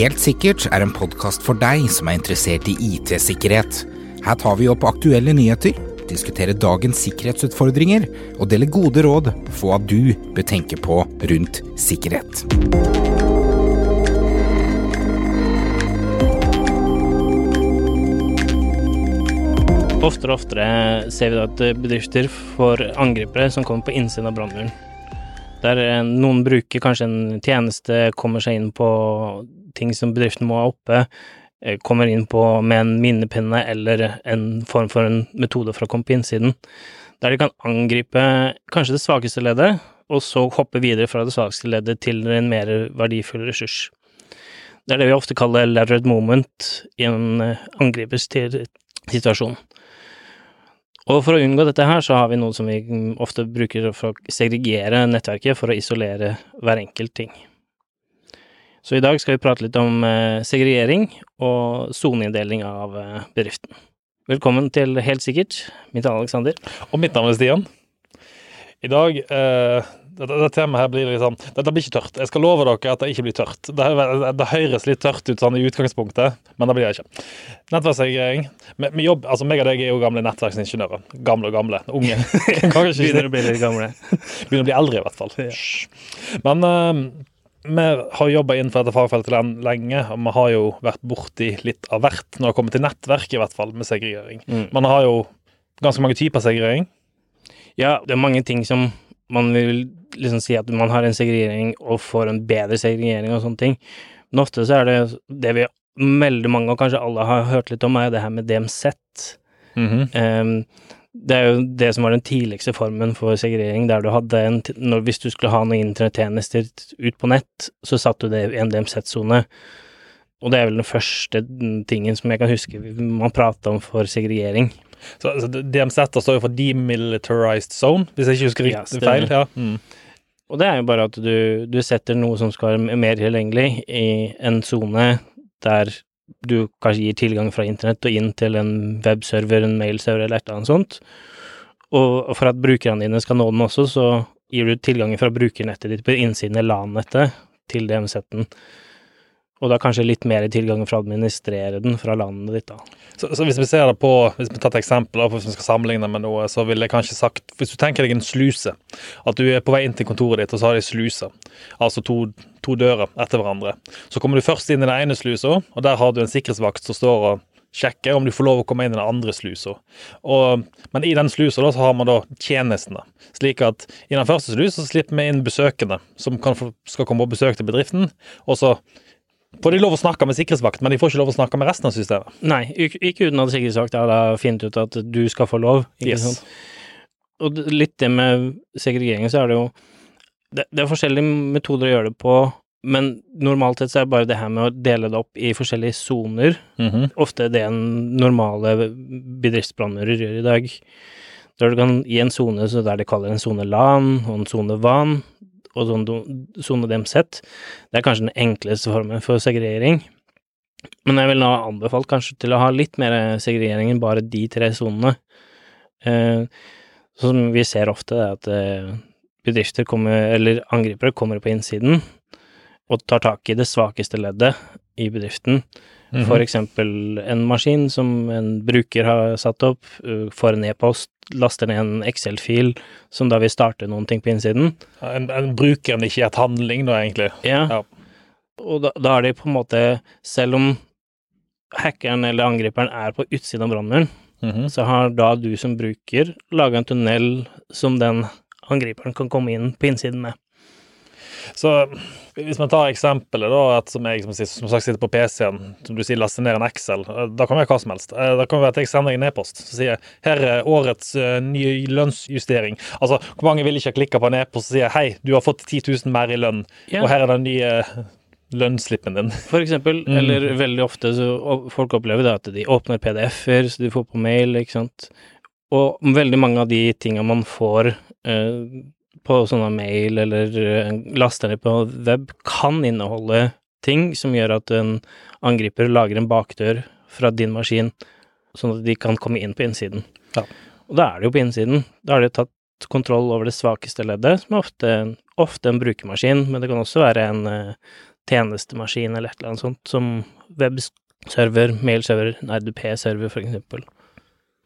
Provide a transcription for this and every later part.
Helt sikkert er en podkast for deg som er interessert i IT-sikkerhet. Her tar vi opp aktuelle nyheter, diskuterer dagens sikkerhetsutfordringer og deler gode råd for hva du bør tenke på rundt sikkerhet. Oftere og oftere ser vi at bedrifter får angripere som kommer på innsiden av brannmuren. Der eh, noen bruker kanskje en tjeneste, kommer seg inn på ting som bedriften må ha oppe, eh, kommer inn på med en minnepinne eller en form for en metode for å komme på innsiden. Der de kan angripe kanskje det svakeste leddet, og så hoppe videre fra det svakeste leddet til en mer verdifull ressurs. Det er det vi ofte kaller lateral moment i en eh, angripers situasjon. Og for å unngå dette her, så har vi noe som vi ofte bruker for å segregere nettverket for å isolere hver enkelt ting. Så i dag skal vi prate litt om eh, segregering og soneinndeling av eh, bedriften. Velkommen til Helt sikkert. Mitt navn er Aleksander. Og mitt navn er Stian. I dag eh, dette, dette her blir liksom Dette blir ikke tørt. Jeg skal love dere at det ikke blir tørt. Det, det høres litt tørt ut sånn i utgangspunktet, men det blir det ikke. Nettverksregistrering. Vi, jobb, altså meg og deg er jo gamle nettverksingeniører. Gamle og gamle. Unge. Begynner å bli litt gamle. Begynner å bli eldre, i hvert fall. Ja. Men uh, vi har jobba innenfor dette fagfeltet lenge, og vi har jo vært borti litt av hvert når det kommer til nettverk, i hvert fall, med segregering. Mm. Man har jo ganske mange typer segregering. Ja, det er mange ting som man vil liksom si at man har en segregering og får en bedre segregering og sånne ting. Men ofte så er det det vi veldig mange, og kanskje alle har hørt litt om, er jo det her med DMZ. Mm -hmm. um, det er jo det som var den tidligste formen for segregering, der du hadde en når, Hvis du skulle ha noen internettjenester ut på nett, så satte du det i en DMZ-sone. Og det er vel den første tingen som jeg kan huske man prata om for segregering. Så, så DMZ står jo for Demilitarized Zone, hvis jeg ikke husker riktig feil. Ja. Mm. Og det er jo bare at du, du setter noe som skal være mer tilgjengelig i en sone der du kanskje gir tilgang fra internett og inn til en webserver, en mailserver eller et eller annet sånt. Og for at brukerne dine skal nå den også, så gir du tilgang fra brukernettet ditt på innsiden av LAN-nettet til DMZ-en og da kanskje litt mer tilgang for å administrere den fra landet ditt, da. Så, så, hvis vi ser det på, hvis vi tar et eksempel, hvis vi skal sammenligne med noe, så ville jeg kanskje sagt Hvis du tenker deg en sluse, at du er på vei inn til kontoret ditt, og så har de sluse, altså to, to dører etter hverandre. Så kommer du først inn i den ene slusa, og der har du en sikkerhetsvakt som står og sjekker om du får lov å komme inn i den andre slusa. Men i den slusa da, så har man da tjenestene. Slik at i den første slusa slipper vi inn besøkende som kan, skal komme på besøk til bedriften. og så Får de lov å snakke med sikkerhetsvakt, men de får ikke lov å snakke med resten av systemet? Nei, ikke uten at sikkerhetsvakt har funnet ut at du skal få lov. Ikke yes. sant? Og litt det med segregering, så er det jo det, det, er forskjellige metoder å gjøre det på, men normalt sett så er det bare det her med å dele det opp i forskjellige soner. Mm -hmm. Ofte det en normale bedriftsbrannmurer gjør i dag. Der du kan gi en sone der de kaller en sone LAN og en sone VAN, og sone dem sett. det er kanskje den enkleste formen for segregering. Men jeg vil da anbefalt kanskje til å ha litt mer segregering enn bare de tre sonene. Eh, som vi ser ofte, er at eh, bedrifter kommer, eller angripere kommer på innsiden og tar tak i det svakeste leddet i bedriften. Mm -hmm. Eksempel en maskin som en bruker har satt opp, får en e-post, laster ned en Excel-fil som da vil starte noen ting på innsiden. En, en brukeren ikke et handling, da, egentlig. Ja. ja. Og da, da er det på en måte Selv om hackeren eller angriperen er på utsiden av brannmuren, mm -hmm. så har da du som bruker laga en tunnel som den angriperen kan komme inn på innsiden med. Så hvis man tar eksempelet, da, at som jeg som, som sagt sitter på PC-en, som du sier, laster ned en Excel, eh, da kan det være hva som helst. Eh, da kan det være at jeg sender en e-post som sier her er årets uh, nye lønnsjustering. Altså, hvor mange vil ikke ha klikka på en e-post og sier hei, du har fått 10 000 mer i lønn, ja. og her er den nye lønnsslippen din. For eksempel, mm. eller veldig ofte så folk opplever det at de åpner PDF-er, så de får på mail, ikke sant. Og veldig mange av de tinga man får uh, på sånne mail eller eh, laster ned på web, kan inneholde ting som gjør at en angriper lager en bakdør fra din maskin, sånn at de kan komme inn på innsiden. Ja. Og da er det jo på innsiden. Da har de tatt kontroll over det svakeste leddet, som er ofte, ofte en brukermaskin, men det kan også være en uh, tjenestemaskin eller et eller annet sånt, som webserver, mailserver, RDP-server for eksempel.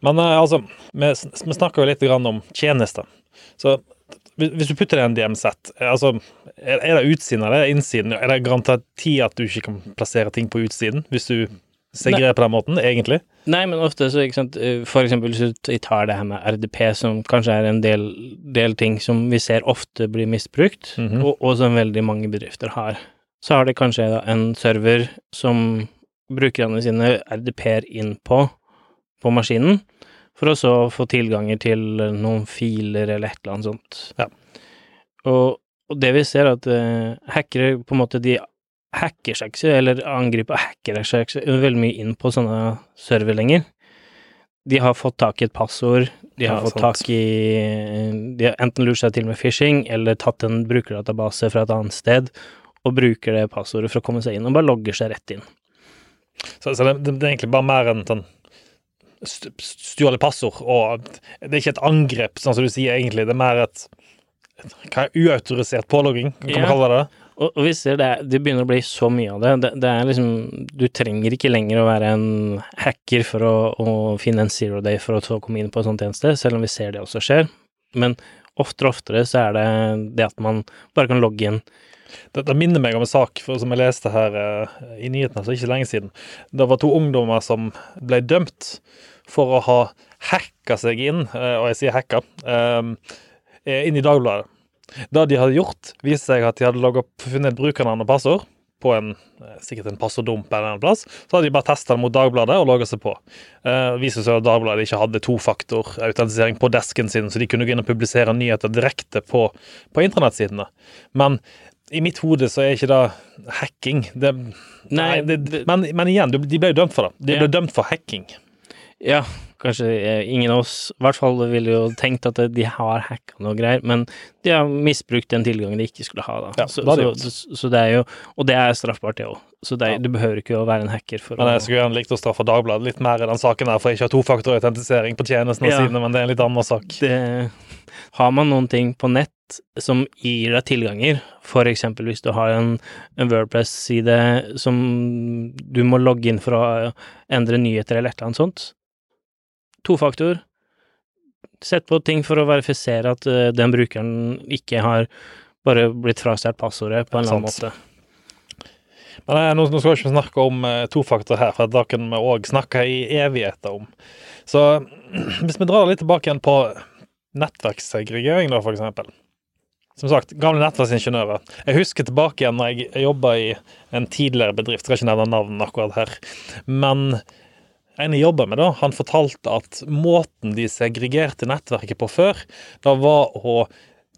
Men eh, altså, vi, vi snakker jo litt grann om tjenester. Så hvis du putter det i en DMZ, eh, altså, er det utsiden eller er det innsiden? Er det garanti at du ikke kan plassere ting på utsiden, hvis du segrerer på den måten, egentlig? Nei, men ofte så, ikke sant, eh, for eksempel hvis du tar det her med RDP, som kanskje er en del, del ting som vi ser ofte blir misbrukt, Mhm. og, og som veldig mange bedrifter har. Så har de kanskje da en server som brukerne sine RDP-er inn på, på maskinen, for å så få tilganger til noen filer eller et eller annet sånt. Ja. Og, og det vi ser, er at uh, hackere på en måte de hacker seg ikke, eller angriper hacker seg ikke veldig mye inn på sånne server lenger. De har fått tak i et passord, de har Ja, fått sant. tak i De har enten lurt seg til med phishing, eller tatt en brukerdatabase fra et annet sted, og bruker det passordet for å komme seg inn, og bare logger seg rett inn. Så, så det, det, det er egentlig bare mer enn sånn stjålet passord, og det er ikke et angrep, sånn som du sier, egentlig. Det er mer et, hva er uautorisert pålogging, kan man Ja. kalle det? Og, og vi ser det, det begynner å bli så mye av det. det. Det er liksom Du trenger ikke lenger å være en hacker for å, å finne en zero day for å komme inn på en sånn tjeneste, selv om vi ser det også skjer. Men oftere og oftere så er det det at man bare kan logge inn. Det, det minner meg om en sak for, som jeg leste her eh, i nyhetene for ikke lenge siden. Det var to ungdommer som ble dømt for å ha hacka seg inn, eh, og jeg sier hacka, eh, inn i Dagbladet. Det de hadde gjort, viste seg at de hadde logget funnet brukernavn og passord på en, eh, sikkert en passorddump eller en plass. Så hadde de bare testa det mot Dagbladet og logga seg på. Eh, viste seg at Dagbladet ikke hadde tofaktorautentisering på desken sin, så de kunne gå inn og publisere nyheter direkte på, på internettsidene. Men i mitt hode så er ikke det hacking. Det, nei, det, men, men igjen, de ble jo dømt for det. De Ja. ble dømt for hacking. Ja, kanskje eh, ingen av oss, i hvert fall ville jo tenkt at de har hacka noe greier, men de har misbrukt den tilgangen de ikke skulle ha, da. Ja, så, det så, så, det er jo Og det er straffbart, det òg. Så det er, Ja. du behøver ikke å være en hacker for Men å jeg skulle gjerne likt å straffe Dagbladet litt mer i den saken her, for jeg ikke har ha tofaktorautentisering på tjenestene Ja. sine, men det er en litt annen sak. det, Har man noen ting på nett som gir deg tilganger, eksempel hvis du har en, en Wordpress-side som du må logge inn for å endre nyheter eller et eller annet sånt, tofaktor, sett på ting for å verifisere at uh, den brukeren ikke har bare blitt frastjålet passordet på en eller annen måte. Men eh, nå, nå skal vi ikke snakke om uh, tofaktor her, for da kan vi òg snakke i evigheter om. Så hvis vi drar litt tilbake igjen på nettverkssegregering, da, for eksempel. Som sagt, gamle nettverksingeniører. Jeg husker tilbake igjen når jeg jobba i en tidligere bedrift, skal ikke nevne navn akkurat her, men en jeg jobba med, da, han fortalte at måten de segregerte nettverket på før, da var å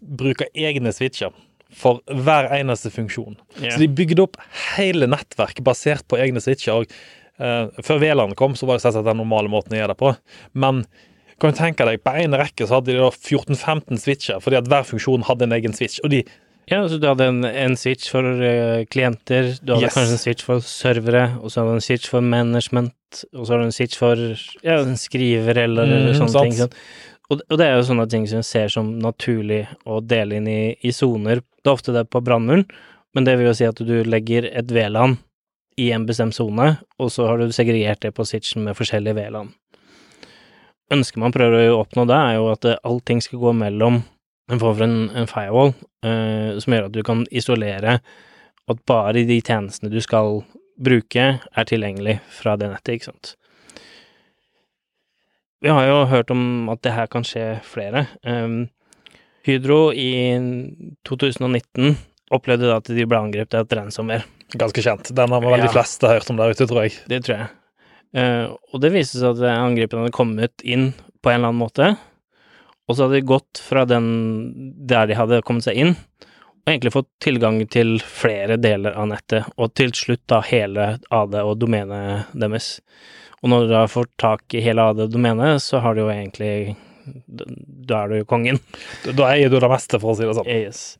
bruke egne switcher for hver eneste funksjon. Yeah. Så de bygde opp hele nettverket basert på egne switcher. Og, eh, før VLAN kom, så var det selvsagt den normale måten å gjøre det på. Men kan du tenke deg, på en rekke så hadde de da 14-15 switcher, fordi at hver funksjon hadde en egen switch. Og de Ja, så du hadde en, en switch for uh, klienter, du hadde Yes. kanskje en switch for servere, og så hadde du en switch for management, og så hadde du en switch for ja, en skriver eller, eller Mhm, sånne sant. ting. Sånn. Og, og det er jo sånne ting som jeg ser som naturlig å dele inn i, i soner. Det er ofte det på brannmuren, men det vil jo si at du legger et VLAN i en bestemt sone, og så har du segregert det på switchen med forskjellige VLAN. Ønsket man prøver å oppnå da, er jo at eh, allting skal gå mellom en form for en, en firewall, uh, som gjør at du kan isolere at bare de tjenestene du skal bruke, er tilgjengelig fra det nettet, ikke sant. Vi har jo hørt om at det her kan skje flere. Um, Hydro i 2019 opplevde da at de ble angrepet av et ransomware. Ganske kjent. Den har vel de fleste hørt om der ute, tror jeg. Det tror jeg. Uh, og det viste seg at angrepene hadde kommet inn på en eller annen måte, og så hadde de gått fra den der de hadde kommet seg inn, og egentlig fått tilgang til flere deler av nettet, og til slutt da hele AD og domenet deres. Og når du da får tak i hele AD-domenet, så har du jo egentlig Da er du jo kongen. Da- Da eier du det meste, for å si det sånn. Yes.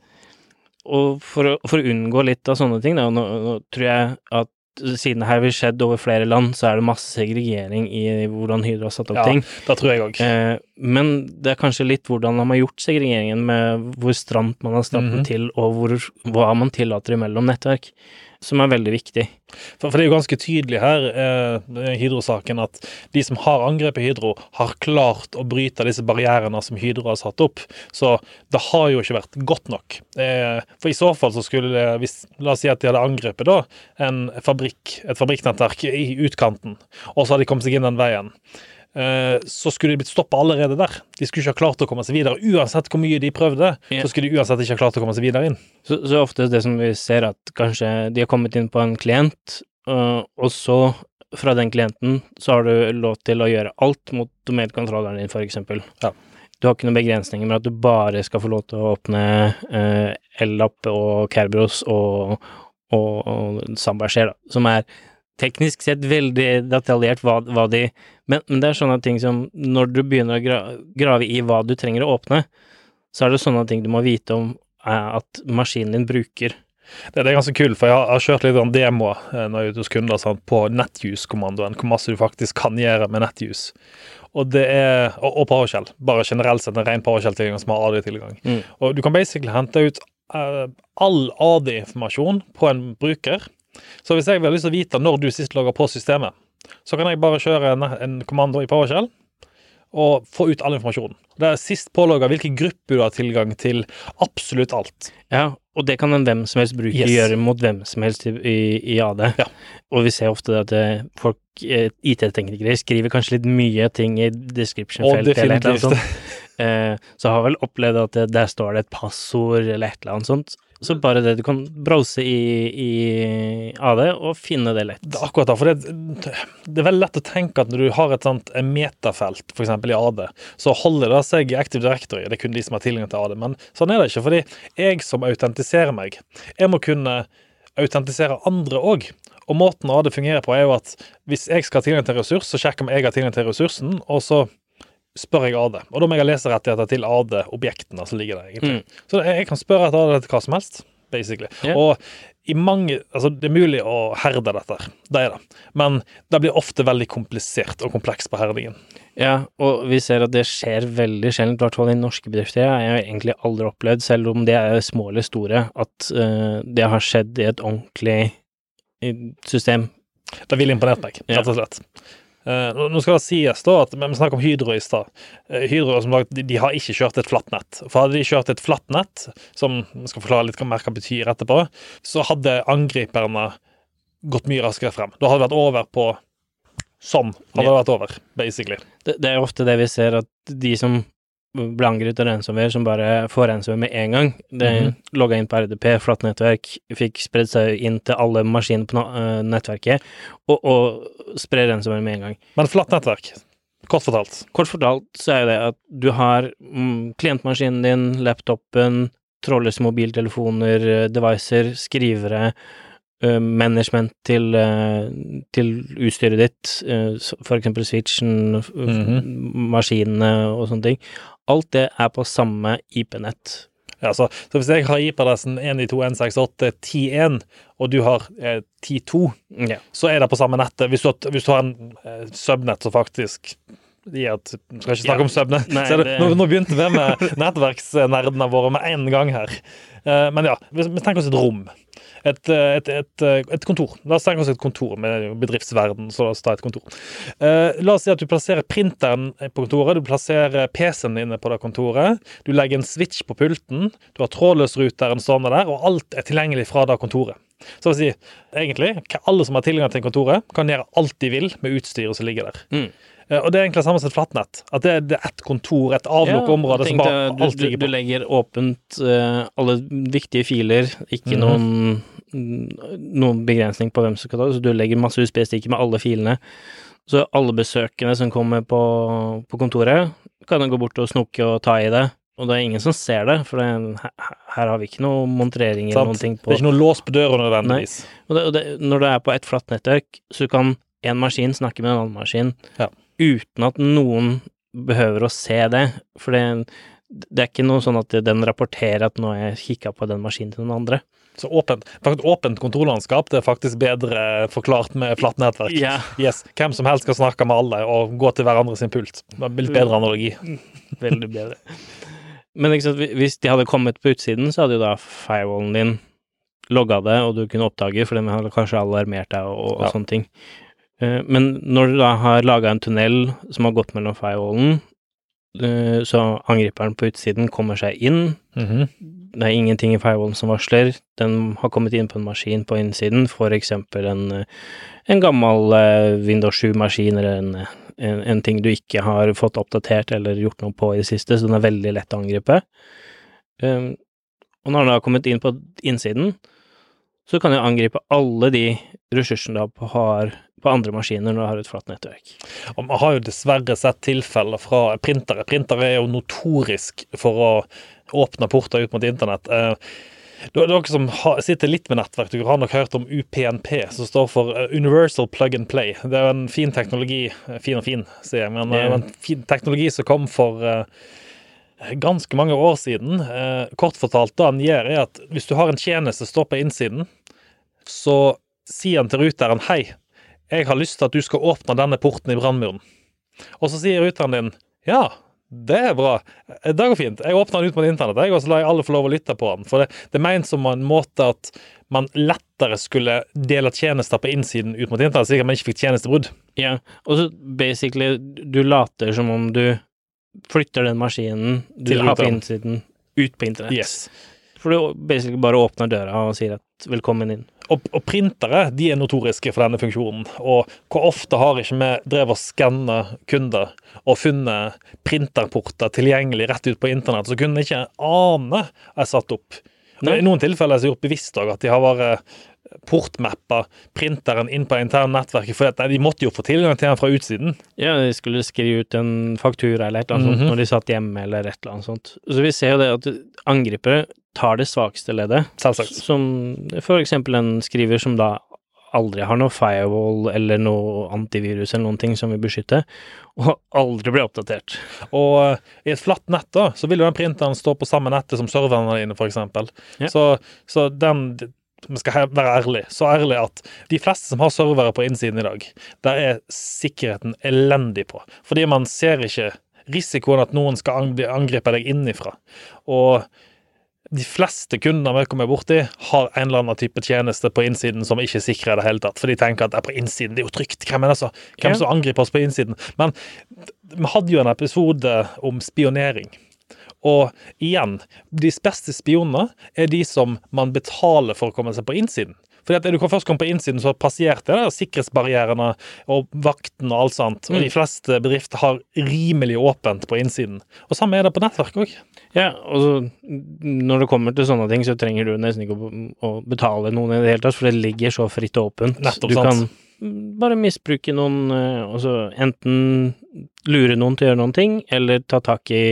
Og for å, for å unngå litt av sånne ting, da, nå, nå tror jeg at siden det her vil skjedd over flere land, så er det masse segregering i hvordan Hydro har satt opp Ja, ting. Det tror jeg også. Eh, men det er kanskje litt hvordan man har gjort segregeringen, med hvor stramt man har stramt den Mhm. til, og hvor, hva man tillater imellom nettverk. Som er veldig viktig. For, for det er jo ganske tydelig her, eh, Hydro-saken, at de som har angrepet Hydro, har klart å bryte disse barrierene som Hydro har satt opp. Så det har jo ikke vært godt nok. Eh, for i så fall så skulle hvis, La oss si at de hadde angrepet da en fabrikk, et fabrikknettverk i utkanten, og så hadde de kommet seg inn den veien. Eh, så skulle de blitt stoppa allerede der. De skulle ikke ha klart å komme seg videre. Uansett hvor mye de prøvde, så skulle de uansett ikke ha klart å komme seg videre inn. Så, så ofte det som vi ser, at kanskje de har kommet inn på en klient, øh, og så fra den klienten så har du lov til å gjøre alt mot domenkontrolleren din, eksempel. Ja. Du har ikke noen begrensninger med at du bare skal få lov til å åpne eh, L-app og Kerbros og, og, og Samberskjer, da, som er teknisk sett veldig detaljert hva, hva de men, men det er sånne ting som når du begynner å gra grave i hva du trenger å åpne, så er det sånne ting du må vite om eh, at maskinen din bruker. Det, det er ganske kult, for jeg har, har kjørt litt sånn demo eh, når jeg er ute hos kunder sant, på NetUse-kommandoen, hvor masse du faktisk kan gjøre med NetUse. Og det er, og, og PowerShell. Bare generelt sett en ren PowerShell-tilgang som har AD-tilgang. Mm. Og du kan basically hente ut eh, all AD-informasjon på en bruker. Så hvis jeg vil ha lyst til å vite når du sist logga på systemet, så kan jeg bare kjøre en, en kommando i PowerShell og få ut all informasjonen. Det er sist pålogga hvilken gruppe du har tilgang til absolutt alt. Ja, og det kan en hvem som helst bruker Yes. gjøre mot hvem som helst i, i, AD. Ja. Og vi ser ofte at eh, folk, eh, IT-teknikere, skriver kanskje litt mye ting i Og description-feltet eller annet sånt. Eh, så har vel opplevd at der står det et passord eller et eller annet sånt. Så bare det du kan browse i, i AD og finne det lett. Det er akkurat da, for det, det er veldig lett å tenke at når du har et sånt metafelt, f.eks. i AD, så holder det seg i Active Directory. Det er kun de som har tilgang til AD. Men sånn er det ikke, fordi jeg som autentiserer meg, jeg må kunne autentisere andre òg. Og måten AD fungerer på, er jo at hvis jeg skal ha tilgang til ressurs, så sjekker jeg om jeg har tilgang til ressursen, og så spør jeg AD. Og da må jeg ha leserettigheter til AD-objektene som ligger der. egentlig. Mm. Så jeg kan spørre etter AD etter hva som helst, basically. Yeah. Og i mange Altså, det er mulig å herde dette, det er det. Men det blir ofte veldig komplisert og kompleks på herdingen. Ja, og vi ser at det skjer veldig sjelden, i hvert fall i norske bedrifter. Jeg har egentlig aldri opplevd, selv om det er små eller store, at uh, det har skjedd i et ordentlig system. Det ville imponert meg, rett og slett. Eh, nå nå skal det sies da at Vi snakker om Hydro i stad. Eh, Hydro som sagt, de, har ikke kjørt et flatt nett. For hadde de kjørt et flatt nett, som vi skal forklare litt hva mer hva betyr etterpå, så hadde angriperne gått mye raskere frem. Da hadde det vært over på Sånn hadde det vært over, basically. Det, det er ofte det vi ser, at de som ble angrepet av ransomware, som bare får ransomware med en gang, det Mhm. logga inn på RDP, flatt nettverk, fikk spredd seg inn til alle maskiner på eh, nettverket, og, og sprer ransomware med en gang. Men flatt nettverk, kort fortalt. Kort fortalt så er jo det at du har mm, klientmaskinen din, laptopen, trådløse mobiltelefoner, eh, devicer, skrivere, management til, eh, til utstyret ditt, eh, for eksempel switchen, mm -hmm. maskinene og sånne ting. Alt det er på samme IP-nett. Ja, så, så hvis jeg har IP-adressen 192.168.10.1, og du har eh, 10.2, Ja. så er det på samme nettet. Hvis du har, hvis du har en eh, subnett som faktisk et Skal ikke snakke Ja. om søvne. Nå, nå begynte vi med nettverksnerdene våre med en gang her. Eh, men ja, hvis vi tenker oss et rom. Et, eh, et, et, eh, et kontor. La oss tenke oss et kontor med bedriftsverden. så la oss ta et kontor. Uh, la oss si at du plasserer printeren på kontoret, du plasserer PC-en inne på det kontoret. Du legger en switch på pulten, du har trådløsruteren stående der, og alt er tilgjengelig fra det kontoret. Så vil si, egentlig, alle som har tilgang til kontoret, kan gjøre alt de vil med utstyret som ligger der. Mm. Eh, Og det er egentlig samme som et flatnett. At det, er- det er ett kontor, et avlukket område som bare du, alt ligger på. du legger åpent uh, alle viktige filer, ikke Mhm. noen, noen begrensning på hvem som skal ta det, så du legger masse USB-stikker med alle filene. Så alle besøkende som kommer på, på kontoret, kan gå bort og snoke og ta i det. Og det er ingen som ser det, for det, her, her har vi ikke noe montrering eller noen ting på Det er ikke noe lås på døra nødvendigvis. og det, og det, når det er på et flatt nettverk, så kan en maskin snakke med en annen maskin Ja. Uten at noen behøver å se det. For det, det er ikke noe sånn at den rapporterer at nå har jeg kikka på den maskinen til noen andre. Så åpent, faktisk åpent kontorlandskap det er faktisk bedre forklart med flatt nettverk. Yeah. Yes, Hvem som helst skal snakke med alle og gå til hverandre sin pult. Det Litt bedre analogi. veldig bedre. Men sant, hvis de hadde kommet på utsiden, så hadde jo da firewallen din logga det, og du kunne oppdage, for den hadde kanskje alarmert deg og, og Ja. sånne ting. Eh, Men når du da har laga en tunnel som har gått mellom firewallen, eh, så angriperen på utsiden kommer seg inn, Mhm. det er ingenting i firewallen som varsler, den har kommet inn på en maskin på innsiden, eksempel en, eh, en gammel Windows 7-maskin eller en, en, en ting du ikke har fått oppdatert eller gjort noe på i det siste, så den er veldig lett å angripe. Og når den har kommet inn på innsiden, så kan du angripe alle de ressursene du har på andre maskiner når du har et flatt nettverk. Og man har jo dessverre sett tilfeller fra printere. Printere er jo notorisk for å åpne porter ut mot internett. Eh, Dere som sitter litt med nettverk, dere har nok hørt om UPNP, som står for eh, Universal Plug and Play. Det er jo en fin teknologi, eh, fin og fin, sier jeg, men en fin teknologi som kom for ganske mange år siden. Kort fortalt, det han gjør, er at hvis du har en tjeneste som står på innsiden, så sier han til ruteren hei, jeg har lyst til at du skal åpne denne porten i brannmuren. Og så sier ruteren din ja, det er bra, det går fint. Jeg åpner den ut mot internett, jeg, og så lar jeg alle få lov å lytte på den. For det, det ment som en måte at man lettere skulle dele tjenester på innsiden ut mot internett, slik at man ikke fikk tjenestebrudd. Ja, og så basically, du later som om du flytter den maskinen du Til har på innsiden, ut på internett. Yes. For du basically bare åpner døra og sier at 'velkommen inn'. Og, og printere de er notoriske for denne funksjonen. Og hvor ofte har ikke vi drevet og skanna kunder og funnet printerporter tilgjengelig rett ut på internett, så kunne ikke ane er satt opp. Nei. I noen tilfeller er det gjort bevisst òg, at de har bare portmappa printeren inn på interne nettverket, for at de måtte jo få tilgang til den fra utsiden. Ja, de skulle skrive ut en faktura eller et eller annet Mhm. sånt når de satt hjemme eller et eller annet sånt. Så vi ser jo det at angripere tar det svakeste leddet, Selvsagt. som for eksempel en skriver som da aldri har noe firewall eller noe antivirus eller noen ting som vil beskytte, og aldri blir oppdatert. Og eh, i et flatt nett da, så vil jo den printeren stå på samme nettet som serverne dine, f.eks. Ja. Så, så den vi skal være ærlig, så ærlig at de fleste som har servere på innsiden i dag, der er sikkerheten elendig på. Fordi man ser ikke risikoen at noen skal angripe deg innifra. Og de fleste kundene vi kommer borti, har en eller annen type tjeneste på innsiden som ikke sikrer det hele tatt. For de tenker at det er på innsiden, det er jo trygt. Hvem er det så? Hvem som angriper oss på innsiden? Men vi hadde jo en episode om spionering. Og igjen, de beste spionene er de som man betaler for å komme seg på innsiden. Fordi at Du kan først komme på innsiden, så har passert det sikkerhetsbarrierene og vakten og alt sånt. Og Mm. de fleste bedrifter har rimelig åpent på innsiden. Og samme er det på nettverk òg. Ja, og så når det kommer til sånne ting, så trenger du nesten ikke å, å betale noen i det hele tatt, for det ligger så fritt og åpent. Nettopp du sant. kan bare misbruke noen, altså enten lure noen til å gjøre noen ting, eller ta tak i,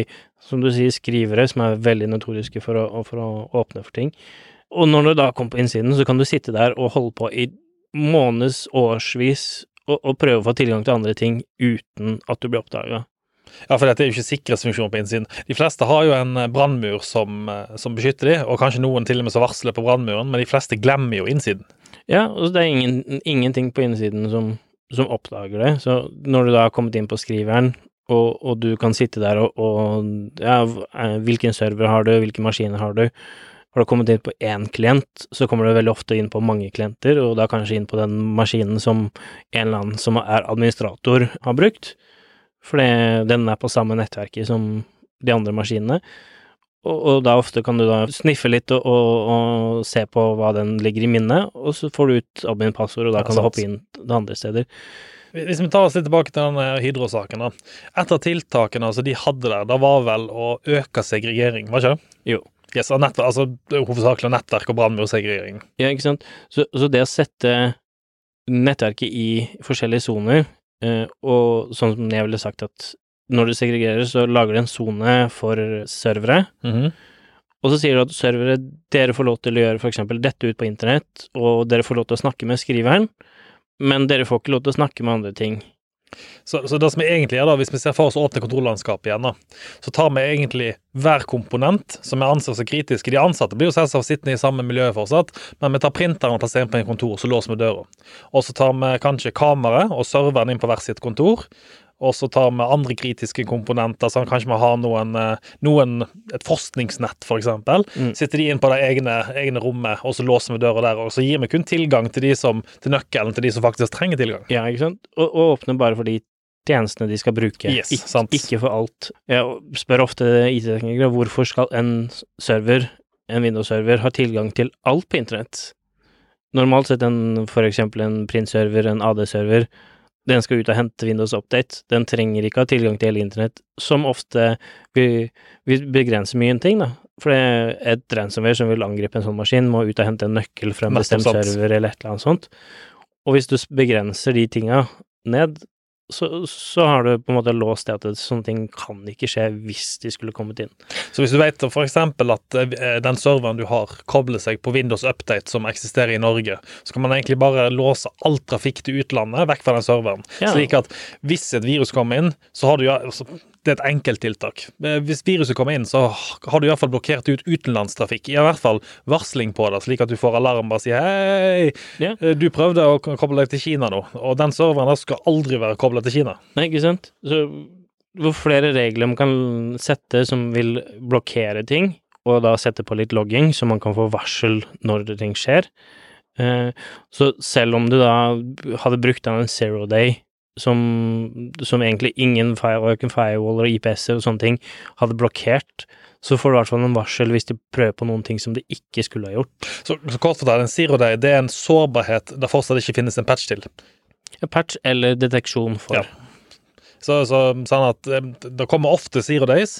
som du sier, skrivere, som er veldig notoriske for å, for å åpne for ting. Og når du da kommer på innsiden, så kan du sitte der og holde på i måneds, årsvis, og, og prøve å få tilgang til andre ting uten at du blir oppdaga. Ja, for dette er jo ikke sikkerhetsfunksjon på innsiden. De fleste har jo en eh, brannmur som, eh, som beskytter de, og kanskje noen til og med som varsler på brannmuren, men de fleste glemmer jo innsiden. Ja, og det er ingen, ingenting på innsiden som, som oppdager det. Så når du da har kommet inn på skriveren, og, og du kan sitte der og, og ja, eh, hvilken server har du, hvilke maskiner har du? Har du kommet inn på én klient, så kommer du veldig ofte inn på mange klienter, og da kanskje inn på den maskinen som en eller annen som er administrator har brukt, fordi den er på samme nettverket som de andre maskinene. Og, og da ofte kan du da sniffe litt og, og, og se på hva den ligger i minnet, og så får du ut admin-passord, og da kan du hoppe inn til andre steder. Hvis vi tar oss litt tilbake til den eh, Hydro-saken. da. Et av tiltakene altså, de hadde der, da var vel å øke segregering, var ikke det? Jo. Yes, nettverk, altså det Hovedsakelig nettverk og brannmursegregering. Ja, ikke sant. Så, så det å sette nettverket i forskjellige soner, og sånn som jeg ville sagt at når du segregerer, så lager du en sone for servere, Mhm. og så sier du at servere, dere får lov til å gjøre eksempel dette ut på internett, og dere får lov til å snakke med skriveren, men dere får ikke lov til å snakke med andre ting. Så, så det som vi egentlig gjør da, hvis vi ser for oss å åpne kontorlandskapet igjen, da, så tar vi egentlig hver komponent som vi anser som kritiske. De ansatte blir jo selvsagt sittende i samme miljø fortsatt, men vi tar printeren og plasserer den på en kontor, så låser vi døra. Og så tar vi kanskje kameraet og serveren inn på hvert sitt kontor, og så tar vi andre kritiske komponenter. sånn kanskje vi har noen, eh, noen et forskningsnett, for eksempel. Mm. Sitter de inn på det egne, egne rommet, og så låser vi døra der. Og så gir vi kun tilgang til, de som, til nøkkelen til de som faktisk trenger tilgang. Ja, ikke sant? Og, og åpner bare for de tjenestene de skal bruke, Yes, Ik ikke for alt. Jeg spør ofte IT-teknikere hvorfor skal en server, en Windows-server, ha tilgang til alt på internett? Normalt sett en, eksempel en print-server, en AD-server, den skal ut og hente Windows Update. Den trenger ikke ha tilgang til hele internett, som ofte vil, vil begrense mye ting, da. For det er et ransomware som vil angripe en sånn maskin, må ut og hente en nøkkel fra en bestemt server eller et eller annet sånt. Og hvis du begrenser de tinga ned, så, så har du på en måte låst det at sånne ting kan ikke skje hvis de skulle kommet inn. Så hvis du vet eksempel at eh, den serveren du har, kobler seg på Windows Update som eksisterer i Norge, så kan man egentlig bare låse all trafikk til utlandet vekk fra den serveren. Ja. Slik at hvis et virus kommer inn, så har du ja, altså, Det er et enkelttiltak. tiltak. Hvis viruset kommer inn, så har du i hvert fall blokkert ut utenlandstrafikk. I hvert fall varsling på det, slik at du får alarm og sier hei, Ja. eh, du prøvde å koble deg til Kina nå, og den serveren der skal aldri være kobla til Kina. Nei, ikke sant? Så hvor flere regler man kan sette som vil blokkere ting, og da sette på litt logging, så man kan få varsel når ting skjer. Eh, Så selv om du da hadde brukt en zero day, som, som egentlig ingen fire, firewaller og IPS-er og sånne ting hadde blokkert, så får du i hvert fall en varsel hvis de prøver på noen ting som de ikke skulle ha gjort. Så, så kort fortalt, en zero day det er en sårbarhet der fortsatt ikke finnes en patch til. En Patch eller deteksjon for. Ja. Så, så sånn at det kommer ofte zero days,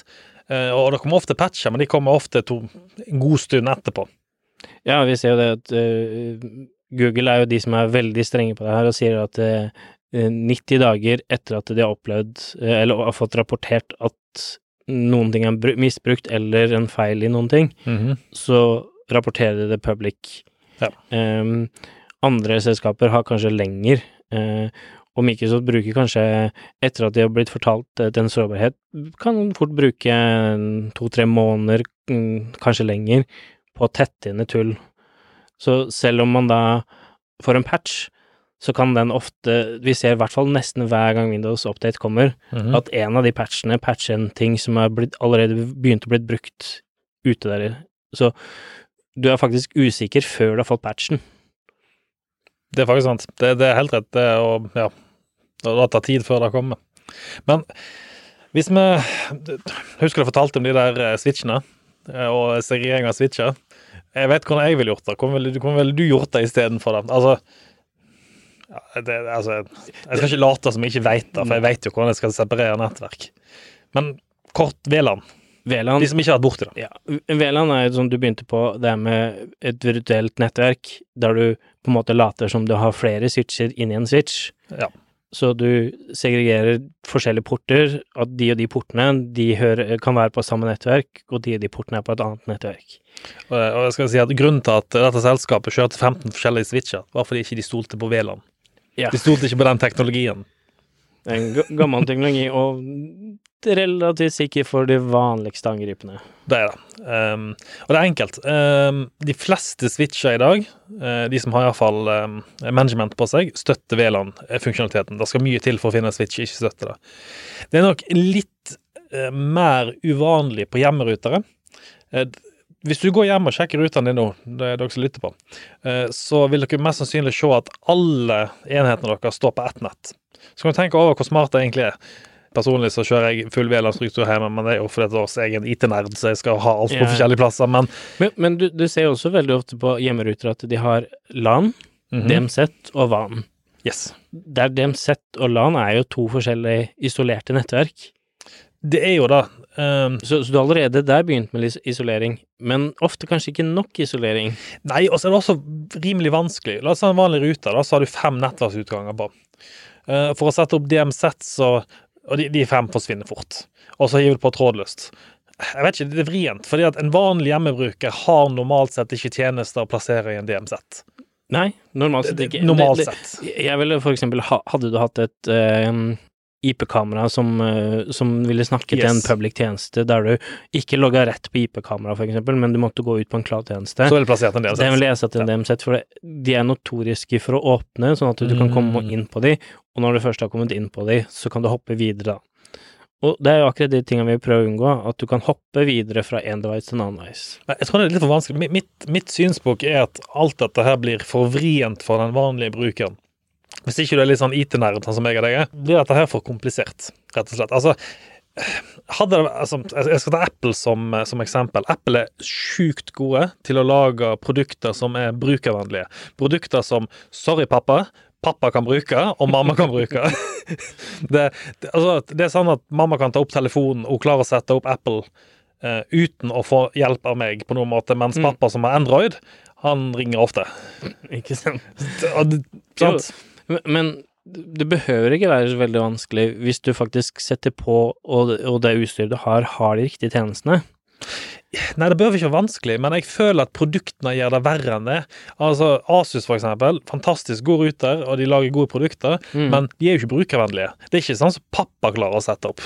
eh, og det kommer ofte patcher, men de kommer ofte to, en god stund etterpå. Ja, vi ser jo det at uh, Google er jo de som er veldig strenge på det her, og sier at eh, 90 dager etter at de har opplevd, eh, eller har fått rapportert at noen ting er misbrukt, eller en feil i noen ting, så rapporterer de det public. Ja. Um, andre selskaper har kanskje lenger, uh, og Microsoft bruker kanskje, etter at de har blitt fortalt eh, til en sårbarhet, kan fort bruke to-tre måneder, mm, kanskje lenger, på å tette inn et tull. Så selv om man da får en patch, så kan den ofte Vi ser i hvert fall nesten hver gang Windows Update kommer, Mhm. at en av de patchene patcher en ting som er blitt, allerede begynt å blitt brukt ute der. Så du er faktisk usikker før du har fått patchen. Det er faktisk sant. Det, det er helt rett. Det er å Ja. Det tar tid før det kommer. Men hvis vi Husker du fortalte om de der eh, switchene? eh, Og segregering av switcher? Jeg vet hvordan jeg ville gjort det. Hvordan ville, hvordan ville du gjort det istedenfor det? Altså ja, det, altså, jeg skal ikke late som jeg ikke vet det, for jeg vet jo hvordan jeg skal separere nettverk. Men kort VLAN. VLAN De som ikke har vært borti det. Ja, VLAN er jo som du begynte på, det er med et virtuelt nettverk, der du på en måte later som du har flere switcher inni en switch. Ja. Så du segregerer forskjellige porter, at de og de portene de hører, kan være på samme nettverk, og de og de portene er på et annet nettverk. Og jeg skal si at Grunnen til at dette selskapet kjørte 15 forskjellige switcher, var fordi ikke de stolte på VLAN. Ja. De stolte ikke på den teknologien. Det er en gammel teknologi, og relativt sikker for de vanligste angripene. Det er det. Um, og det er enkelt. Um, de fleste switcher i dag, uh, de som har iallfall um, management på seg, støtter VLAN-funksjonaliteten. Det skal mye til for å finne en switch ikke støtter det. Det er nok litt uh, mer uvanlig på hjemmerutere. Uh, hvis du går hjem og sjekker rutene dine nå, det er dere som lytter på, uh, så vil dere mest sannsynlig se at alle enhetene deres står på ett nett. Så kan du tenke over hvor smart det egentlig er. Personlig så kjører jeg full VLAN-struktur hjemme, men det er jo fordi jeg er en IT-nerd, så jeg skal ha alt på Ja. forskjellige plasser. Men Men, men du, du ser jo også veldig ofte på hjemmeruter at de har LAN, Mhm. DMZ og WAN. yes. Der DMZ og LAN er jo to forskjellige isolerte nettverk. Det er jo det. Um, Så, så du allerede der begynt med isolering, men ofte kanskje ikke nok isolering. nei, og så er det også rimelig vanskelig. La oss ha en vanlig rute, da, så har du fem nettverksutganger på. Uh, for å sette opp DMZ, så Og de, de fem forsvinner fort. Og så hiver du på trådløst. Jeg vet ikke, det er vrient, fordi at en vanlig hjemmebruker har normalt sett ikke tjenester å plassere i en DMZ. Nei, normalt sett ikke. normalt sett. Jeg ville for eksempel Hadde du hatt et eh, IP-kamera som, eh, som ville snakke til en Yes. public tjeneste, der du ikke logga rett på IP-kamera, eksempel, men du måtte gå ut på en klar tjeneste. Så det plassert en DMZ. Det ville jeg sette en DMZ, for de er notoriske for å åpne, sånn at du kan komme Mm. inn på de, og når du først har kommet inn på de, så kan du hoppe videre da. Og det er jo akkurat de tingene vi prøver å unngå, at du kan hoppe videre fra en device til en annen device. Jeg tror det er litt for vanskelig. Mitt, mitt, mitt synspunkt er at alt dette her blir for vrient for den vanlige brukeren. Hvis ikke du er litt sånn IT-nerd, sånn som jeg og deg er, blir dette her for komplisert, rett og slett. Altså, hadde altså, jeg skal ta Apple som, som eksempel. Apple er sjukt gode til å lage produkter som er brukervennlige. Produkter som 'sorry, pappa', pappa kan bruke, og mamma kan bruke. det, det, altså, det er sånn at mamma kan ta opp telefonen, hun klarer å sette opp Apple eh, uten å få hjelp av meg på noen måte, mens Mm. pappa som har Android, han ringer ofte. Ikke sant? Og Sant? Men- Men det behøver ikke være så veldig vanskelig hvis du faktisk setter på, og, og det utstyret du har, har de riktige tjenestene. Nei, det bør ikke være vanskelig, men jeg føler at produktene gjør det verre enn det. Altså, Asus, for eksempel, fantastisk god ruter, og de lager gode produkter, Mm. men de er jo ikke brukervennlige. Det er ikke sånn som pappa klarer å sette opp.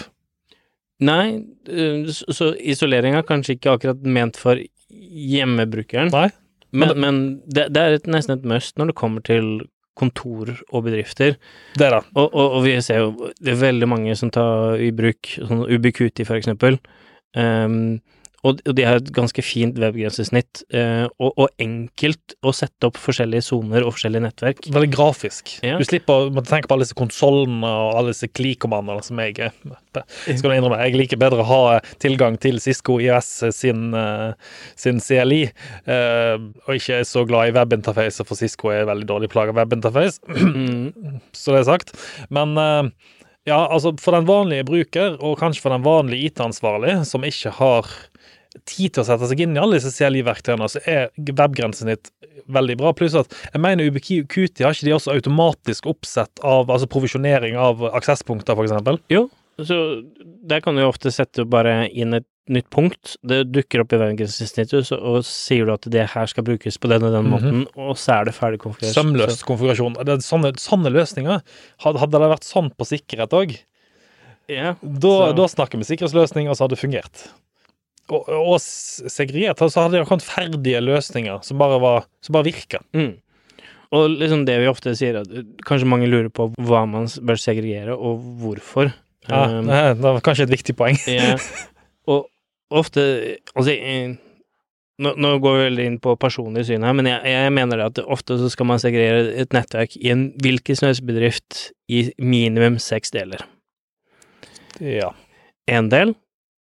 Nei, øh, så isolering er kanskje ikke akkurat ment for hjemmebrukeren, Nei. men, men det, det er et, nesten et must når det kommer til kontor og bedrifter. Det det. Og, og, og vi ser jo det er veldig mange som tar i bruk sånn Ubiquiti, for eksempel. Um, og, de har et ganske fint webgrensesnitt, eh, og, og enkelt å sette opp forskjellige soner og forskjellige nettverk. Veldig grafisk. Ja. Du slipper å tenke på alle disse konsollene og alle disse kli-kommandoene som jeg er. Skal du innrømme, jeg liker bedre å ha tilgang til Cisco IS sin, eh, sin CLI, eh, og ikke er så glad i webinterface, for Cisco er veldig dårlig plaga webinterface, så det er sagt. Men eh, ja, altså for den vanlige bruker, og kanskje for den vanlige IT-ansvarlige, som ikke har tid til å sette seg inn i alle disse CLI-verktøyene, så er webgrensen ditt veldig bra. Pluss at jeg mener Ubiquiti har ikke de også automatisk oppsett av altså provisjonering av aksesspunkter, f.eks.? jo, så der kan du jo ofte sette bare inn et nytt punkt. Det dukker opp i webgrensesnittet, og sier du at det her skal brukes på den og den Mhm. måten, og så er det ferdig konfigurert. Sømløs konfigurasjon. Det er sånne, sånne løsninger. Hadde det vært sånn på sikkerhet òg, yeah, da, da snakker vi sikkerhetsløsning, og så hadde det fungert. Og, og segregert, så hadde de kommet ferdige løsninger som bare, var, som bare virka. Mm. Og liksom det vi ofte sier, at uh, kanskje mange lurer på hva man bør segregere, og hvorfor. Ja, Um, det var kanskje et viktig poeng. ja, og ofte Altså, eh, nå, nå går vi veldig inn på personlig syn her, men jeg, jeg mener det at ofte så skal man segregere et nettverk i en hvilken som helst bedrift i minimum seks deler. Ja. En del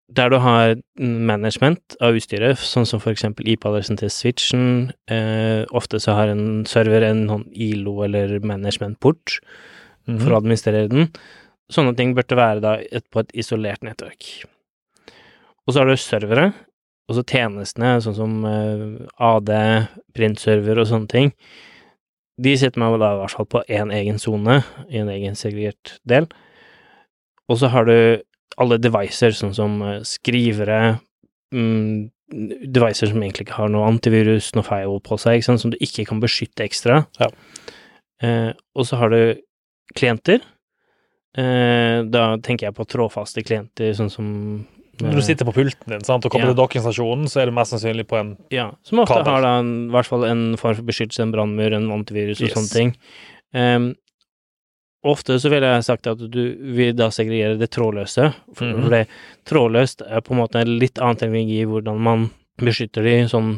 der du har management av utstyret, sånn som for eksempel IP-adressen til switchen. Eh, ofte så har en server en sånn ILO eller management-port Mhm. for å administrere den. Sånne ting burde være da et, på et isolert nettverk. Og så har du servere, og så tjenestene, sånn som eh, AD, printserver og sånne ting. De sitter man da i hvert fall på én egen sone, i en egen segregert del. Og så har du alle devices, sånn som eh, skrivere, mm, devices som egentlig ikke har noe antivirus, noe firewall på seg, ikke sant, som du ikke kan beskytte ekstra. Ja. Eh, og så har du klienter. Eh, da tenker jeg på trådfaste klienter, sånn som Når du sitter på pulten din sant, og kommer Ja. til dokkingstasjonen, så er det mest sannsynlig på en Ja, som ofte Kabel. har da en, i hvert fall en form for beskyttelse, en brannmur, en antivirus og Yes. sånne ting. Ehm, ofte så ville jeg sagt at du vil da segregere det trådløse, for, mm. det trådløst er på en måte en litt annen teknologi i hvordan man beskytter de sånn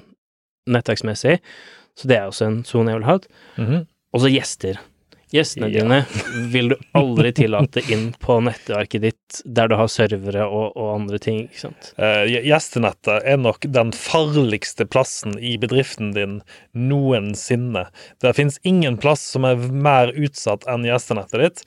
nettverksmessig, så det er også en sone jeg vil ha. Mm. Og så gjester. Gjestene Ja. dine vil du aldri tillate inn på nettverket ditt der du har servere og, og andre ting, ikke sant. Uh, Gjestenettet er nok den farligste plassen i bedriften din noensinne. Det finnes ingen plass som er mer utsatt enn gjestenettet ditt.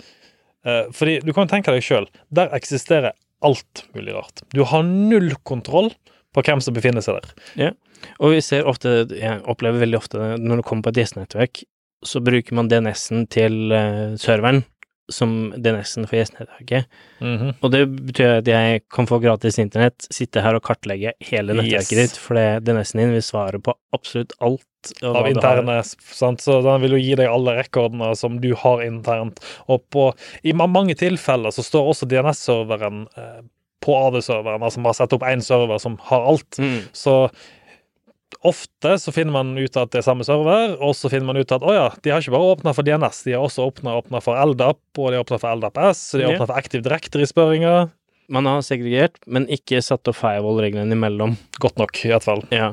Uh, Fordi du kan tenke deg sjøl, der eksisterer alt mulig rart. Du har null kontroll på hvem som befinner seg der. Ja, Og vi ser ofte, jeg opplever veldig ofte, når du kommer på et gjestenettverk, så bruker man DNS-en til uh, serveren som DNS-en for gjestenettverket. Mhm. Og det betyr at jeg kan få gratis internett, sitte her og kartlegge hele nettverket Yes. ditt, for det- DNS-en din vil svare på absolutt alt. av interne, sant? så den vil jo gi deg alle rekordene som du har internt. Og på, i mange tilfeller så står også DNS-serveren eh, på AD-serveren, altså man har satt opp én server som har alt. Mm. Så ofte så finner man ut at det er samme server, og så finner man ut at å ja, de har ikke bare åpna for DNS, de har også åpna for LDAP, og de har åpna for LDAP S, og de har åpna for Active Directory-spørringer. Man har segregert, men ikke satt opp firewall-reglene imellom. Godt nok, i hvert fall. Ja.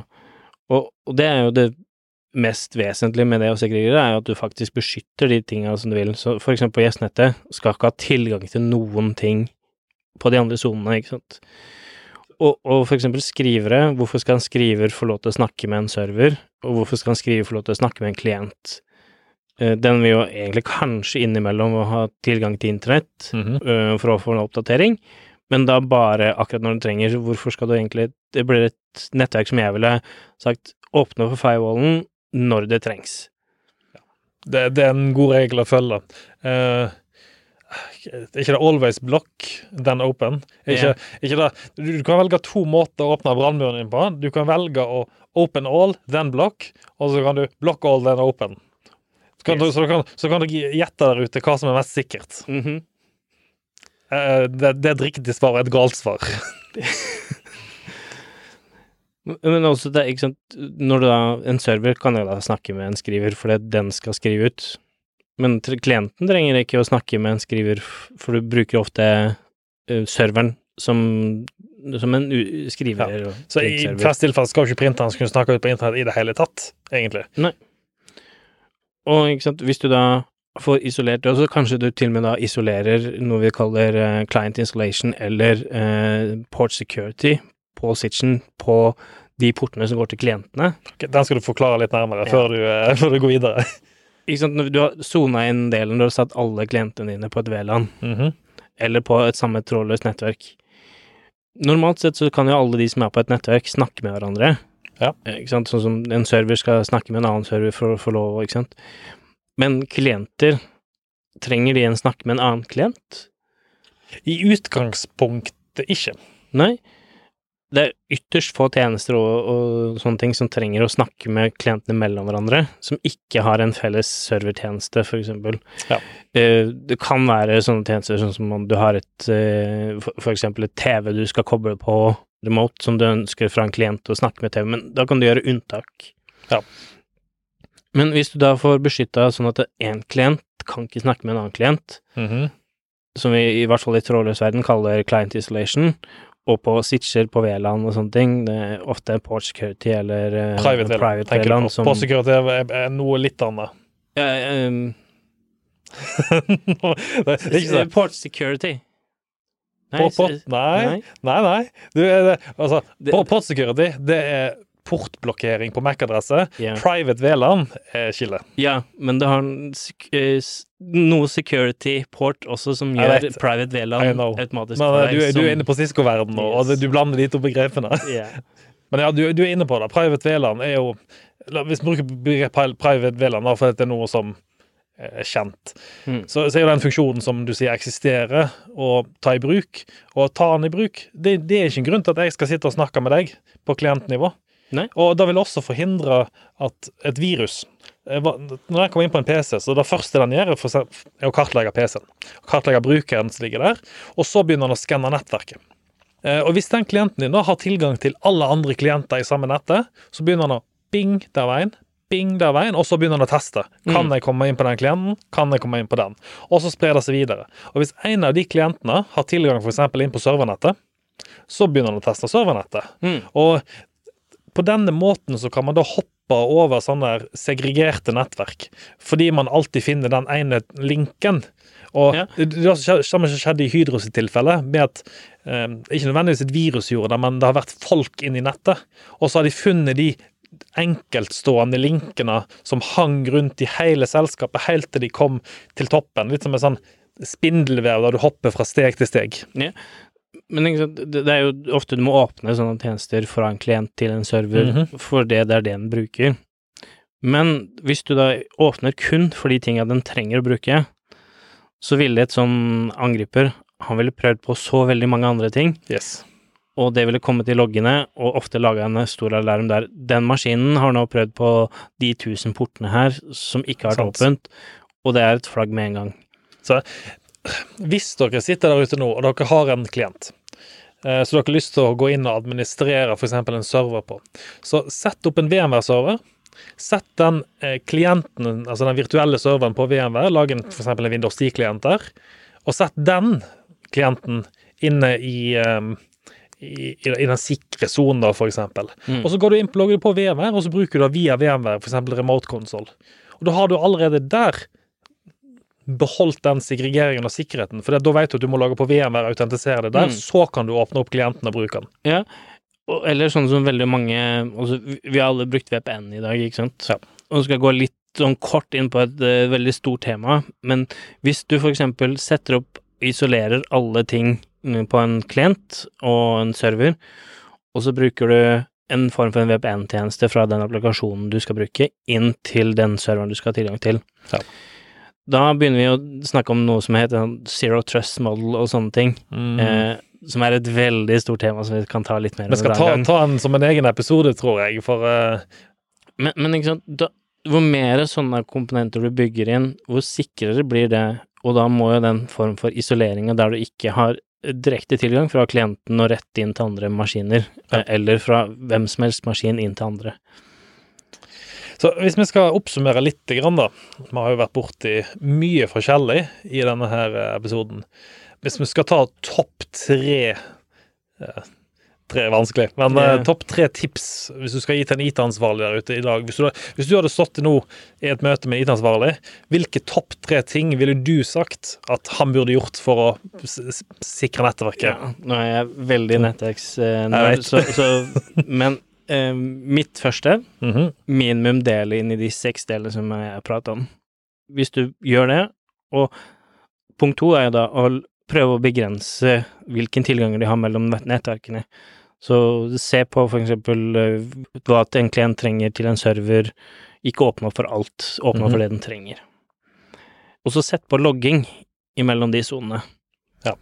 Og, og det er jo det mest vesentlige med det å segregere, er jo at du faktisk beskytter de tinga som du vil. Så for eksempel gjestnettet skal ikke ha tilgang til noen ting på de andre sonene, ikke sant. Og, og for eksempel skrivere, hvorfor skal en skriver få lov til å snakke med en server, og hvorfor skal en skriver få lov til å snakke med en klient? Eh, Den vil jo egentlig kanskje innimellom ha tilgang til internett, mm -hmm. for å få en oppdatering, men da bare akkurat når du trenger, hvorfor skal du egentlig Det blir et nettverk som jeg ville sagt åpne for firewallen når det trengs. Det, det er en god regel å følge. Eh, er ikke det always block, then open? Er Ikke, ikke det, du, du kan velge to måter å åpne brannmuren din på. Du kan velge å open all, then block, og så kan du block all, then open. Så kan, du, så, kan, så kan du gjette der ute hva som er mest sikkert. Mm -hmm. uh, det, det er et riktig svar og et galt svar. Men også, det, ikke sant, når du da En server kan jo da snakke med en skriver fordi den skal skrive ut, men klienten trenger ikke å snakke med en skriver, for du bruker ofte eh, serveren som, som en skriver. Ja. Så i flest tilfeller skal jo ikke printeren kunne snakke ut på internett i det hele tatt, egentlig. Nei. Og ikke sant, hvis du da får isolert det, så kanskje du til og med da isolerer noe vi kaller uh, client installation eller uh, port security på switchen på de portene som går til klientene. Ok, Den skal du forklare litt nærmere Ja. før, du, før du går videre. Ikke sant, du har sona inn delen, du har satt alle klientene dine på et VLAN, -hmm. eller på et samme trådløst nettverk. Normalt sett så kan jo alle de som er på et nettverk, snakke med hverandre. Ja. Ikke sant? Sånn som en server skal snakke med en annen server for å få lov, ikke sant. Men klienter, trenger de en snakke med en annen klient? I utgangspunktet ikke. Nei. Det er ytterst få tjenester og, og sånne ting som trenger å snakke med klientene mellom hverandre, som ikke har en felles servertjeneste, eksempel. Ja. Eh, Det kan være sånne tjenester sånn som om du har et f.eks. for eksempel et TV du skal koble på remote, som du ønsker fra en klient å snakke med TV, men da kan du gjøre unntak. Ja. Men hvis du da får beskytta sånn at én klient kan ikke snakke med en annen klient, Mhm. som vi i hvert fall i trådløs verden kaller client isolation, og på switcher på VLAN og sånne ting, det er ofte port security eller uh, Private private VLAN på. som På security er, noe litt annet. Ja, ehm, det er ikke sånn. Port security. Nei, port, s- nei, nei, nei. Du, er det, altså, port security, det er portblokkering på MAC-adresse. Yeah. Private VLAN er skillet. ja, men det har eh, noe security port også som gjør private VLAN automatisk Men eh, du, du er inne på Cisco-verden nå, og du blander de to begrepene. Yeah. Men ja, du, du er inne på det. Private VLAN er jo Hvis vi bruker private VLAN da, for det er noe som er kjent, Mm. så, så er jo den funksjonen som du sier eksisterer, å ta i bruk. Og å ta den i bruk, det, det er ikke en grunn til at jeg skal sitte og snakke med deg på klientnivå. Nei. Og det vil også forhindre at et virus eh, Når jeg kommer inn på en PC, så det første den gjør, er å kartlegge PC-en. Kartlegge brukeren som ligger der, og så begynner den å skanne nettverket. Eh, Og hvis den klienten din da har tilgang til alle andre klienter i samme nettet, så begynner han å bing der veien, bing der veien, og så begynner han å teste. Kan Mm. jeg komme inn på den klienten? Kan jeg komme inn på den? Og så sprer det seg videre. Og hvis en av de klientene har tilgang f.eks. inn på servernettet, så begynner han å teste servernettet. Mm. Og på denne måten så kan man da hoppe over sånne segregerte nettverk, fordi man alltid finner den ene linken. Og Ja. det, samme som skjedde i Hydros tilfelle, med at eh, ikke nødvendigvis et virus gjorde det, men det har vært folk inne i nettet, og så har de funnet de enkeltstående linkene som hang rundt i hele selskapet helt til de kom til toppen. Litt som en sånn spindelvev der du hopper fra steg til steg. Men det er jo ofte du må åpne sånne tjenester fra en klient til en server, Mhm. for det, det er det den bruker. Men hvis du da åpner kun for de tinga den trenger å bruke, så ville et sånn angriper Han ville prøvd på så veldig mange andre ting, Yes. og det ville kommet i loggene, og ofte laga en stor alarm der. Den maskinen har nå prøvd på de tusen portene her som ikke har vært åpent, og det er et flagg med en gang. Hvis dere sitter der ute nå, og dere har en klient eh, så dere har lyst til å gå inn og administrere f.eks. en server på, så sett opp en VMware-server. Sett den eh, klienten, altså den virtuelle serveren på VMware, lag f.eks. en Windows 10-klient der, og sett den klienten inne i, eh, i, i den sikre sonen, da, eksempel. Mm. Og så går du inn, logger du på VMware, og så bruker du da via VMware, f.eks. remote console. Og da har du allerede der beholdt den segregeringen og sikkerheten. For da vet du at du må lage på VMware, autentisere det der, Mm. så kan du åpne opp klienten og bruke den. Ja, eller sånn som veldig mange altså, vi- har alle brukt VPN i dag, ikke sant? Ja. Og skal gå litt sånn kort inn på et uh, veldig stort tema, men hvis du eksempel setter opp isolerer alle ting mm, på en klient og en server, og så bruker du en form for en VPN-tjeneste fra den applikasjonen du skal bruke, inn til den serveren du skal ha tilgang til. Ja. Da begynner vi å snakke om noe som heter sånn zero trust model og sånne ting. Eh, som er et veldig stort tema som vi kan ta litt mer om. Vi skal ta, ta den som en egen episode, tror jeg, for uh... Men, men ikke sant, da, hvor mer sånne komponenter du bygger inn, hvor sikrere blir det, og da må jo den form for isoleringa der du ikke har direkte tilgang fra klienten og rett inn til andre maskiner, Ja. eh, eller fra hvem som helst maskin inn til andre. Så hvis vi skal oppsummere litt, grann da. Vi har jo vært borti mye forskjellig i denne her eh, episoden. Hvis vi skal ta topp tre eh, Tre er vanskelig, men Ja. topp tre tips hvis du skal gi til en IT-ansvarlig der ute i dag. Hvis du, hvis du hadde stått nå i et møte med IT-ansvarlig, hvilke topp tre ting ville du sagt at han burde gjort for å sikre nettverket? Ja, nå er jeg veldig Jeg så, så Men eh, mitt første Mhm. minimum del inn i de seks delene som jeg prater om. Hvis du gjør det, og punkt to er jo da å prøve å begrense hvilken tilganger de har mellom nettverkene. Så se på for eksempel eh, hva en klient trenger til en server, ikke åpne opp for alt, åpne opp for Mhm. det den trenger. Og så sett på logging imellom de sonene. Ja.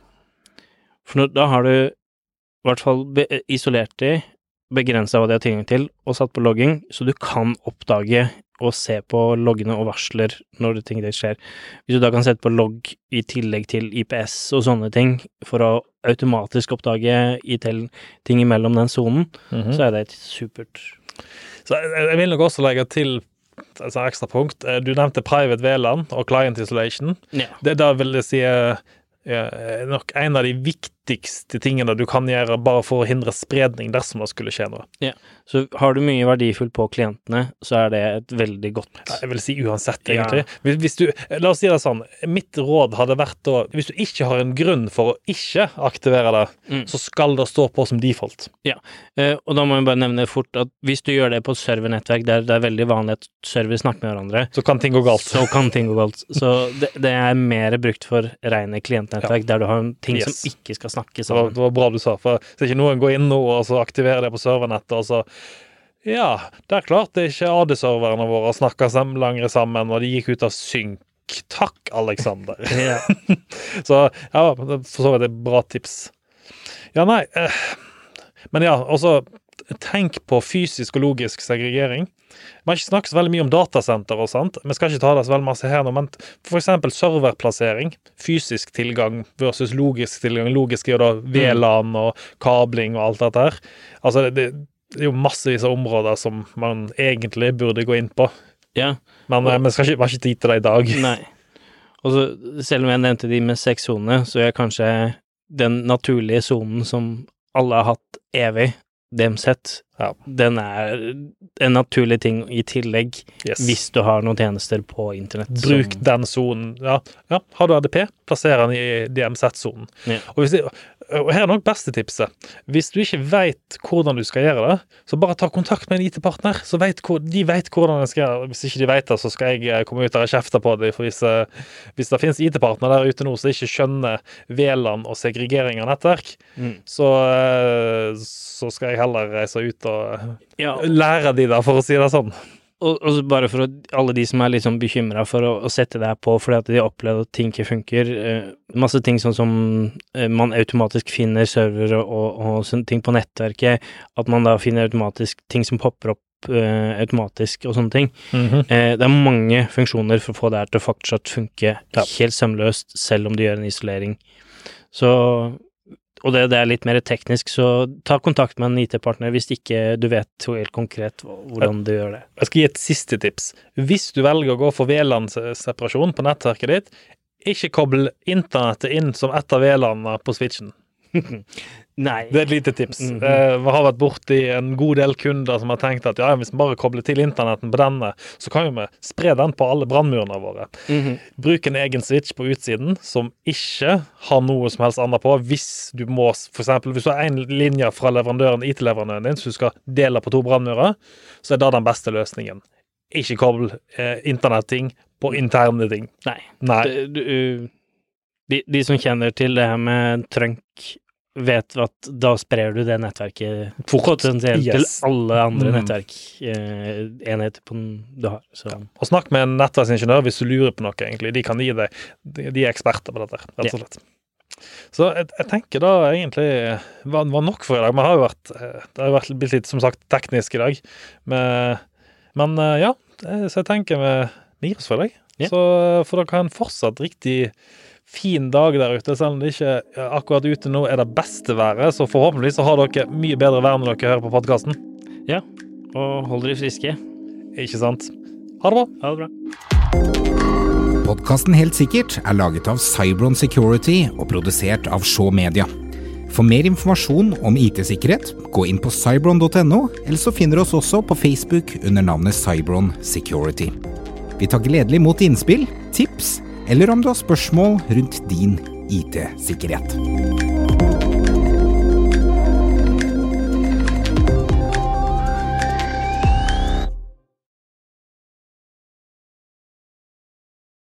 For da har du i hvert fall isolert de, begrensa hva de har tilgang til, og satt på logging, så du kan oppdage og se på loggene og varsler når ting det skjer. Hvis du da kan sette på logg i tillegg til IPS og sånne ting, for å automatisk oppdage ting imellom den sonen, Mhm. så er det et supert Så jeg, vil nok også legge til altså ekstra punkt. Eh, Du nevnte private VLAN og client isolation. Ja. Det da vil jeg si er er nok en av de viktigste tingene du kan gjøre bare for å hindre spredning dersom det skulle skje noe. Så har du mye verdifullt på klientene, så er det et veldig godt Jeg vil si uansett, Ja. egentlig. Hvis, hvis du, la oss si det sånn, mitt råd hadde vært da Hvis du ikke har en grunn for å ikke aktivere det, Mm. så skal det stå på som default. Eh, og da må jeg bare nevne fort at hvis du gjør det på et servernettverk der det er veldig vanlig at server snakker med hverandre, Så kan ting gå galt. så kan ting gå galt. Så det, det er mer brukt for rene klientnettverk, der du har ting Yes. som ikke skal snakke Det var, sammen. det var bra du sa, for så ikke noen går inn nå og så aktiverer det på servernettet, og så Ja, det er klart det er ikke AD-serverne våre snakker sam lenger sammen, og de gikk ut av synk. Takk, Aleksander. Så ja, for så vidt et bra tips. Ja, nei eh, Men ja, også tenk på fysisk og logisk segregering. Vi har ikke snakket så veldig mye om datasenter og sånt. Vi skal ikke ta det så veldig masse her nå, men eksempel serverplassering. Fysisk tilgang versus logisk tilgang. Logisk er jo da VLAN og kabling og alt dette her. Altså, det, det er jo massevis av områder som man egentlig burde gå inn på. ja. Men eh, vi skal ikke, vi har ikke tid til det i dag. Nei. Og så, selv om jeg nevnte de med seks soner, så er kanskje den naturlige sonen som alle har hatt evig, DMZ, Ja. den er en naturlig ting i tillegg, Yes. hvis du har noen tjenester på internett. Bruk som- den sonen. Ja, ja, har du ADP, plasser den i DMZ-sonen. Ja. Og, og her er nok beste tipset. Hvis du ikke veit hvordan du skal gjøre det, så bare ta kontakt med en IT-partner. så vet hvor, De vet hvordan de skal gjøre det. Hvis ikke de vet det, så skal jeg eh, komme ut der og kjefte på dem. For hvis, eh, hvis det finnes IT-partner der ute nå som ikke skjønner VLAN og segregering av nettverk, Mm. så, eh, så skal jeg heller reise ut og Ja, lære de da, for å si det sånn. og, og bare for å, alle de som er sånn bekymra for å, å, sette det her på fordi at de har opplevd at ting ikke funker, eh, masse ting sånn som eh, man automatisk finner servere og, og, sånne ting på nettverket, at man da finner automatisk ting som popper opp eh, automatisk og sånne ting. Mm -hmm. det er mange funksjoner for å få det her til å fortsatt funke ja. helt sømløst, selv om du gjør en isolering. Så og det, det, er litt mer teknisk, så ta kontakt med en IT-partner hvis ikke du vet helt konkret hvordan du gjør det. Jeg skal gi et siste tips. Hvis du velger å gå for VLAN-separasjon på nettverket ditt, ikke koble internettet inn som et av VLAN-ene på switchen. Nei. Det er et lite tips. Mm -hmm. Vi har vært borti en god del kunder som har tenkt at ja, hvis vi bare kobler til internetten på denne, så kan vi spre den på alle brannmurene våre. Mm -hmm. Bruk en egen switch på utsiden som ikke har noe som helst annet på. Hvis du må, for eksempel, hvis du har én linje fra leverandøren, IT-leverandøren din, så du skal dele på to brannmurer, så er det den beste løsningen. Ikke koble eh, internetting på interne ting. Nei. Nei. Det, du, de, de, som kjenner til det her med trunk vet at da sprer du det nettverket potensielt yes. til alle andre mm. nettverkenheter eh, du har. Så. Ja. Og snakk med en nettverksingeniør hvis du lurer på noe, egentlig. De kan gi deg De, de er eksperter på dette, rett og slett. Så jeg, jeg, tenker da egentlig var, var nok for i dag. Vi har jo vært eh, Det har vært blitt litt, som sagt, teknisk i dag. Men, men eh, ja, så jeg tenker vi gir oss for i dag. Ja. Så får dere ha en fortsatt riktig fin dag der ute, selv om det ikke akkurat ute nå er det beste været. Så forhåpentligvis så har dere mye bedre vær når dere hører på podkasten. Ja, og hold dere friske. Ikke sant. Ha det bra. Ha det bra. Podkasten Helt sikkert er laget av Cybron Security og produsert av Shaw Media. For mer informasjon om IT-sikkerhet, gå inn på cybron.no, eller så finner du oss også på Facebook under navnet Cybron Security. Vi tar gledelig imot innspill, tips eller om du har spørsmål rundt din IT-sikkerhet.